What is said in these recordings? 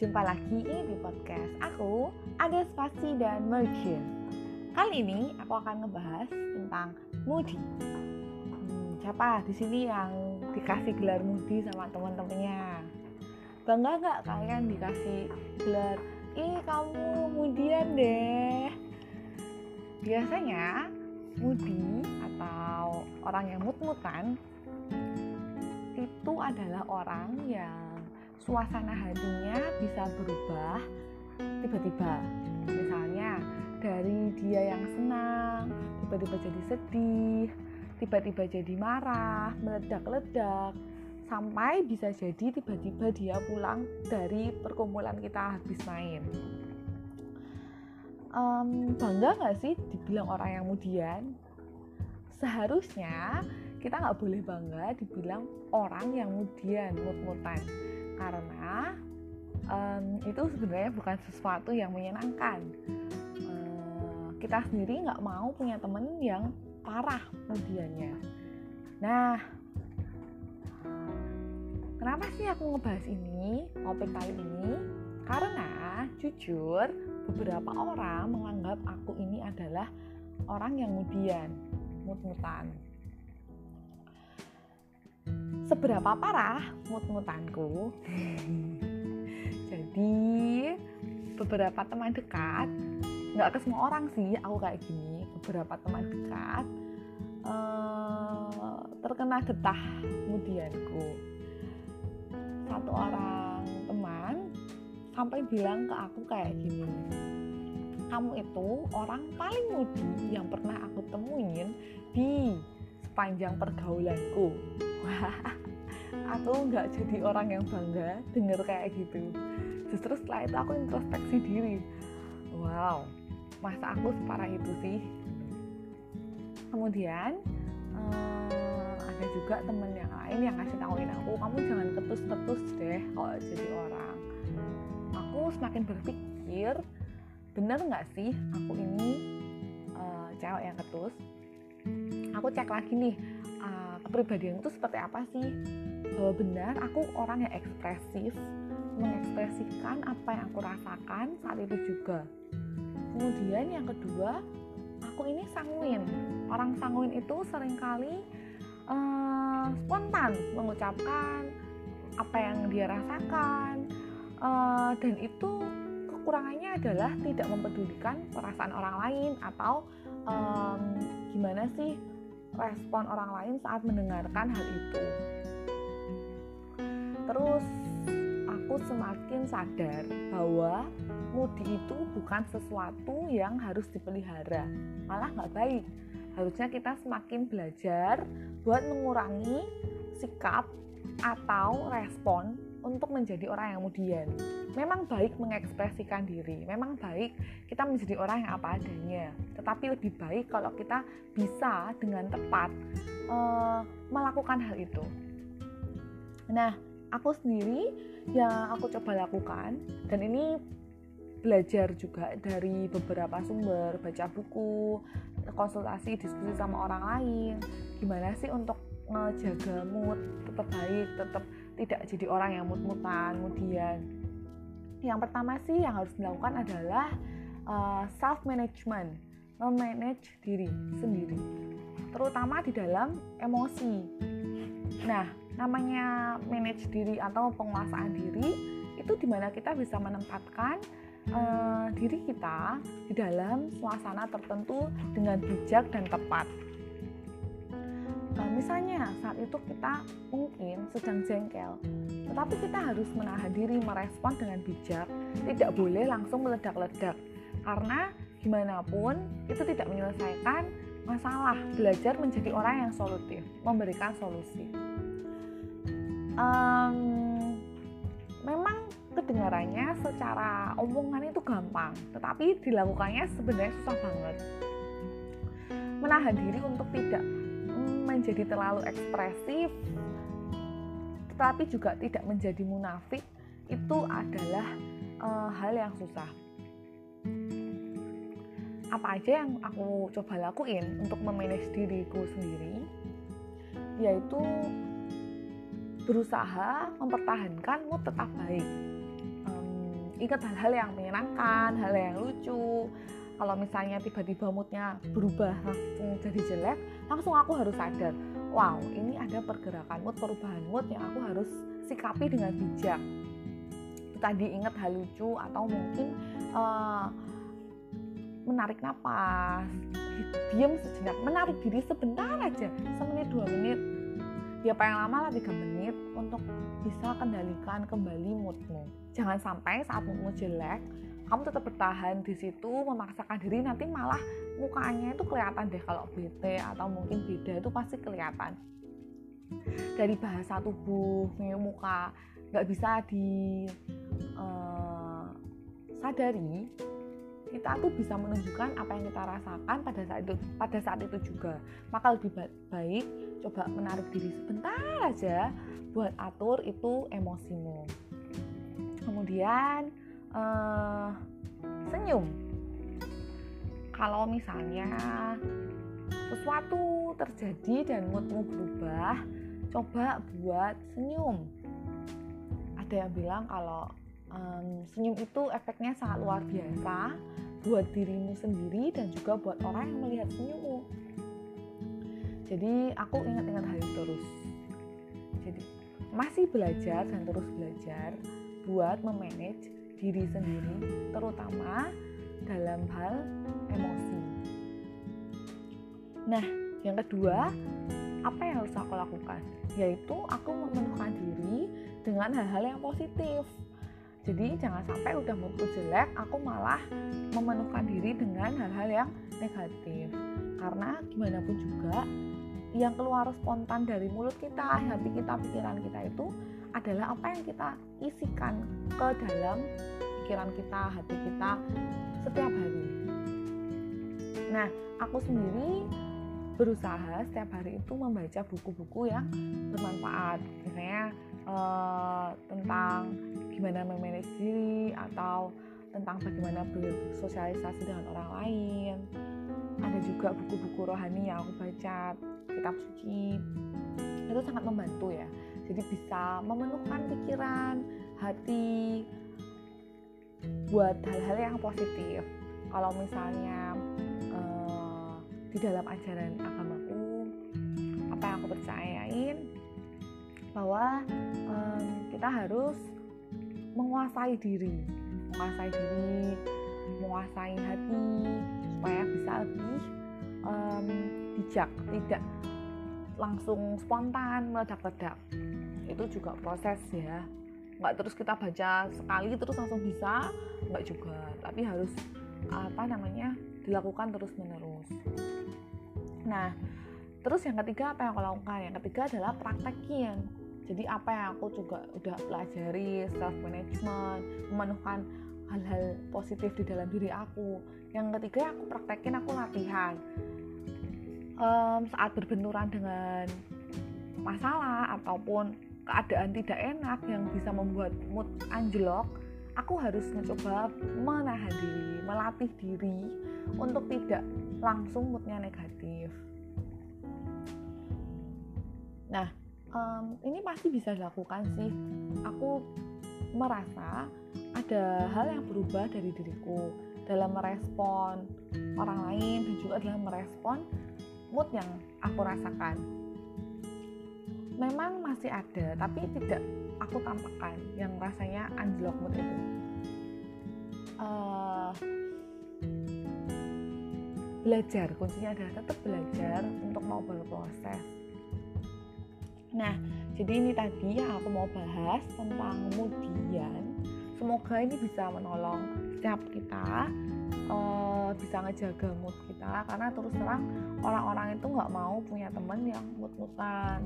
Jumpa lagi di podcast aku, ada spasi dan merger. Kali ini aku akan ngebahas tentang Moody. Hmm, siapa di sini yang dikasih gelar Moody sama teman-temannya? Bangga nggak kalian dikasih gelar? Ih kamu Moodyan deh. Biasanya Moody atau orang yang mut-mutan itu adalah orang yang suasana hatinya bisa berubah tiba-tiba. Misalnya dari dia yang senang, tiba-tiba jadi sedih, tiba-tiba jadi marah, meledak-ledak, sampai bisa jadi tiba-tiba dia pulang dari perkumpulan kita habis main. Um, bangga nggak sih dibilang orang yang kemudian? Seharusnya kita nggak boleh bangga dibilang orang yang kemudian mut-mutan karena um, itu sebenarnya bukan sesuatu yang menyenangkan. Uh, kita sendiri nggak mau punya temen yang parah kemudiannya nah kenapa sih aku ngebahas ini topik kali ini? Karena jujur beberapa orang menganggap aku ini adalah orang yang kemudian mut-mutan seberapa parah mut-mutanku? Jadi beberapa teman dekat nggak ke semua orang sih aku kayak gini. Beberapa teman dekat uh, terkena getah kemudianku satu orang teman sampai bilang ke aku kayak gini kamu itu orang paling mudi yang pernah aku temuin di sepanjang pergaulanku wah aku nggak jadi orang yang bangga denger kayak gitu. Justru setelah itu aku introspeksi diri. Wow masa aku separah itu sih? Kemudian um, ada juga temen yang lain yang ngasih tahuin aku kamu jangan ketus-ketus deh kalau jadi orang. Aku semakin berpikir bener nggak sih aku ini uh, cewek yang ketus aku cek lagi nih uh, kepribadian itu seperti apa sih? Bahwa benar aku orang yang ekspresif mengekspresikan apa yang aku rasakan saat itu juga. Kemudian yang kedua aku ini sanguin. Orang sanguin itu sering kali uh, spontan mengucapkan apa yang dia rasakan uh, dan itu kekurangannya adalah tidak mempedulikan perasaan orang lain atau um, gimana sih respon orang lain saat mendengarkan hal itu. Terus aku semakin sadar bahwa mudi itu bukan sesuatu yang harus dipelihara, malah nggak baik. Harusnya kita semakin belajar buat mengurangi sikap atau respon untuk menjadi orang yang kemudian. Memang baik mengekspresikan diri, memang baik kita menjadi orang yang apa adanya. Tetapi lebih baik kalau kita bisa dengan tepat uh, melakukan hal itu. Nah, aku sendiri yang aku coba lakukan dan ini belajar juga dari beberapa sumber, baca buku, konsultasi, diskusi sama orang lain. Gimana sih untuk ngejaga mood tetap baik, tetap tidak jadi orang yang mut-mutan kemudian. Yang pertama sih yang harus dilakukan adalah uh, eh, self management memanage diri sendiri terutama di dalam emosi. Nah namanya manage diri atau penguasaan diri itu di mana kita bisa menempatkan uh, diri kita di dalam suasana tertentu dengan bijak dan tepat misalnya saat itu kita mungkin sedang jengkel, tetapi kita harus menahan diri merespon dengan bijak, tidak boleh langsung meledak-ledak, karena gimana pun itu tidak menyelesaikan masalah. Belajar menjadi orang yang solutif, memberikan solusi. Um, memang kedengarannya secara omongan itu gampang, tetapi dilakukannya sebenarnya susah banget. Menahan diri untuk tidak menjadi terlalu ekspresif tetapi juga tidak menjadi munafik itu adalah uh, hal yang susah. Apa aja yang aku coba lakuin untuk memanage diriku sendiri yaitu berusaha mempertahankan mood tetap baik. Um, ingat hal-hal yang menyenangkan hal yang lucu kalau misalnya tiba-tiba moodnya berubah langsung jadi jelek langsung aku harus sadar wow ini ada pergerakan mood perubahan mood yang aku harus sikapi dengan bijak. Tadi ingat hal lucu atau mungkin uh, menarik napas diam sejenak menarik diri sebentar aja semenit dua menit. Ya paling lama lah tiga menit untuk bisa kendalikan kembali moodmu. Jangan sampai saat moodmu jelek kamu tetap bertahan di situ memaksakan diri nanti malah mukanya itu kelihatan deh kalau bete atau mungkin beda itu pasti kelihatan. Dari bahasa tubuh muka nggak bisa di uh, sadari kita tuh bisa menunjukkan apa yang kita rasakan pada saat itu pada saat itu juga. Maka lebih baik coba menarik diri sebentar aja buat atur itu emosimu. Kemudian uh, senyum. Kalau misalnya sesuatu terjadi dan moodmu berubah coba buat senyum. Ada yang bilang kalau um, senyum itu efeknya sangat luar biasa buat dirimu sendiri dan juga buat orang yang melihat senyummu. Jadi aku ingat-ingat hal itu terus. Jadi masih belajar dan terus belajar buat memanage diri sendiri, terutama dalam hal emosi. Nah, yang kedua, apa yang harus aku lakukan? Yaitu aku memenuhkan diri dengan hal-hal yang positif. Jadi jangan sampai udah moodku jelek, aku malah memenuhkan diri dengan hal-hal yang negatif. Karena gimana pun juga, yang keluar spontan dari mulut kita, hati kita, pikiran kita itu adalah apa yang kita isikan ke dalam pikiran kita, hati kita setiap hari. Nah, aku sendiri berusaha setiap hari itu membaca buku-buku yang bermanfaat, misalnya eh, tentang gimana memanage diri atau tentang bagaimana bersosialisasi dengan orang lain. Ada juga buku-buku rohani yang aku baca, kitab suci. Itu sangat membantu ya jadi bisa memenuhkan pikiran hati buat hal-hal yang positif. Kalau misalnya uh, di dalam ajaran agamaku apa yang aku percayain? Bahwa um, kita harus menguasai diri. Menguasai diri menguasai hati supaya bisa lebih um, bijak tidak langsung spontan meledak-ledak. Itu juga proses ya. Nggak terus kita baca sekali terus langsung bisa nggak juga. Tapi harus apa namanya dilakukan terus menerus nah terus yang ketiga apa yang aku lakukan? Yang ketiga adalah praktekin jadi apa yang aku juga udah pelajari self management memenuhkan hal-hal positif di dalam diri aku. Yang ketiga aku praktekin aku latihan um, saat berbenturan dengan masalah ataupun keadaan tidak enak yang bisa membuat mood anjlok, aku harus mencoba menahan diri, melatih diri untuk tidak langsung moodnya negatif. Nah, um, ini pasti bisa dilakukan sih. Aku merasa ada hal yang berubah dari diriku dalam merespon orang lain dan juga dalam merespon mood yang aku rasakan. Memang masih ada tapi tidak aku tampakkan yang rasanya anjlok mood itu. Uh, belajar kuncinya adalah tetap belajar untuk mau berproses. Nah jadi ini tadi yang aku mau bahas tentang kemudian semoga ini bisa menolong setiap kita uh, bisa ngejaga mood kita karena terus terang orang-orang itu nggak mau punya teman yang mood-moodan.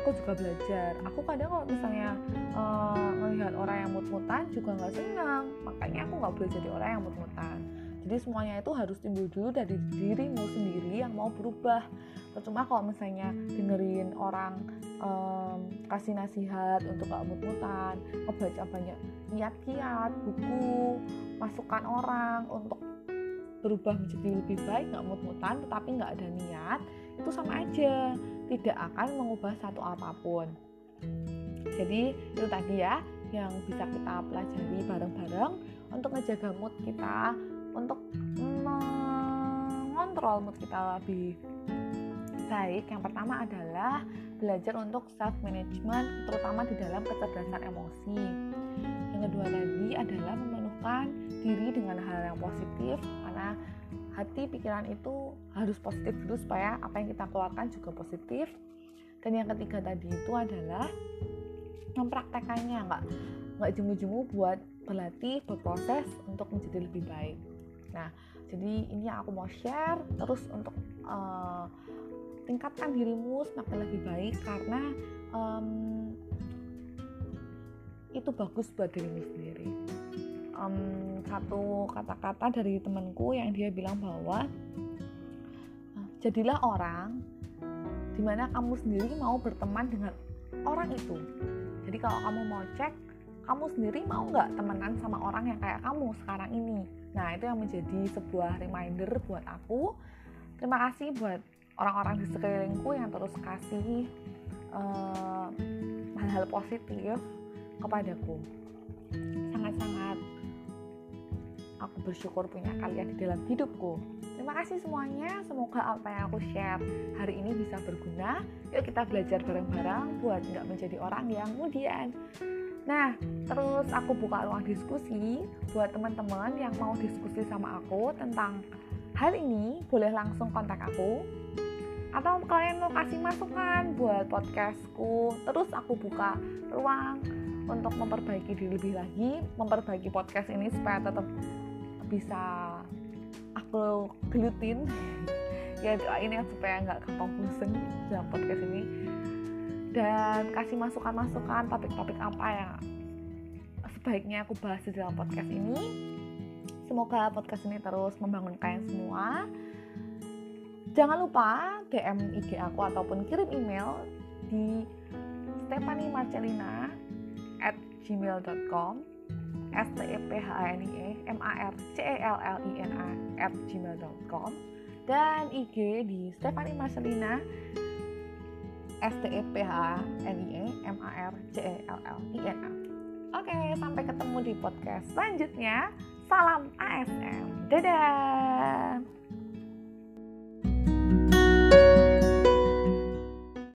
Aku juga belajar. Aku kadang kalau misalnya uh, orang yang mut-mutan juga nggak senang. Makanya aku nggak boleh jadi orang yang mut-mutan jadi semuanya itu harus timbul dulu dari dirimu sendiri yang mau berubah. Percuma kalau misalnya dengerin orang um, kasih nasihat untuk gak mut-mutan ngebaca banyak kiat-kiat buku masukan orang untuk berubah menjadi lebih baik nggak mut-mutan tetapi nggak ada niat itu sama aja. Tidak akan mengubah satu apa pun. Jadi itu tadi ya yang bisa kita pelajari bareng-bareng untuk ngejaga mood kita untuk mengontrol mood kita lebih baik yang pertama adalah belajar untuk self management terutama di dalam kecerdasan emosi. Yang kedua tadi adalah memenuhkan diri dengan hal yang positif karena hati pikiran itu harus positif dulu supaya apa yang kita keluarkan juga positif. Dan yang ketiga tadi itu adalah mempraktekannya nggak nggak jemu-jemu buat berlatih berproses untuk menjadi lebih baik nah jadi ini yang aku mau share terus untuk uh, tingkatkan dirimu semakin lebih baik karena um, itu bagus buat dirimu sendiri. Um, satu kata-kata dari temanku yang dia bilang bahwa uh, jadilah orang di mana kamu sendiri mau berteman dengan orang itu. Jadi kalau kamu mau cek kamu sendiri mau nggak temenan sama orang yang kayak kamu sekarang ini nah itu yang menjadi sebuah reminder buat aku. Terima kasih buat orang-orang di sekelilingku yang terus kasih eh, hal-hal positif kepadaku. Sangat-sangat aku bersyukur punya kalian di dalam hidupku. Terima kasih semuanya. Semoga apa yang aku share hari ini bisa berguna. Yuk kita belajar bareng-bareng buat nggak menjadi orang yang kemudian Nah, terus aku buka ruang diskusi buat teman-teman yang mau diskusi sama aku tentang hal ini, boleh langsung kontak aku. Atau kalian mau kasih masukan buat podcastku. Terus aku buka ruang untuk memperbaiki diri lebih lagi memperbaiki podcast ini supaya tetap bisa aku gelutin. Ya doain ya supaya nggak gampang bosen dalam podcast ini dan kasih masukan-masukan topik-topik apa yang sebaiknya aku bahas di dalam podcast ini. Semoga podcast ini terus membangun kalian semua. Jangan lupa DM IG aku ataupun kirim email di Stephanie Marcelina at gmail.com s t e p h a n i e m a r c e l l i n a at gmail.com dan IG di Stephanie Marcelina S T E P H N I E M A R C E L L I N A. Oke, sampai ketemu di podcast selanjutnya. Salam ASM. Dadah.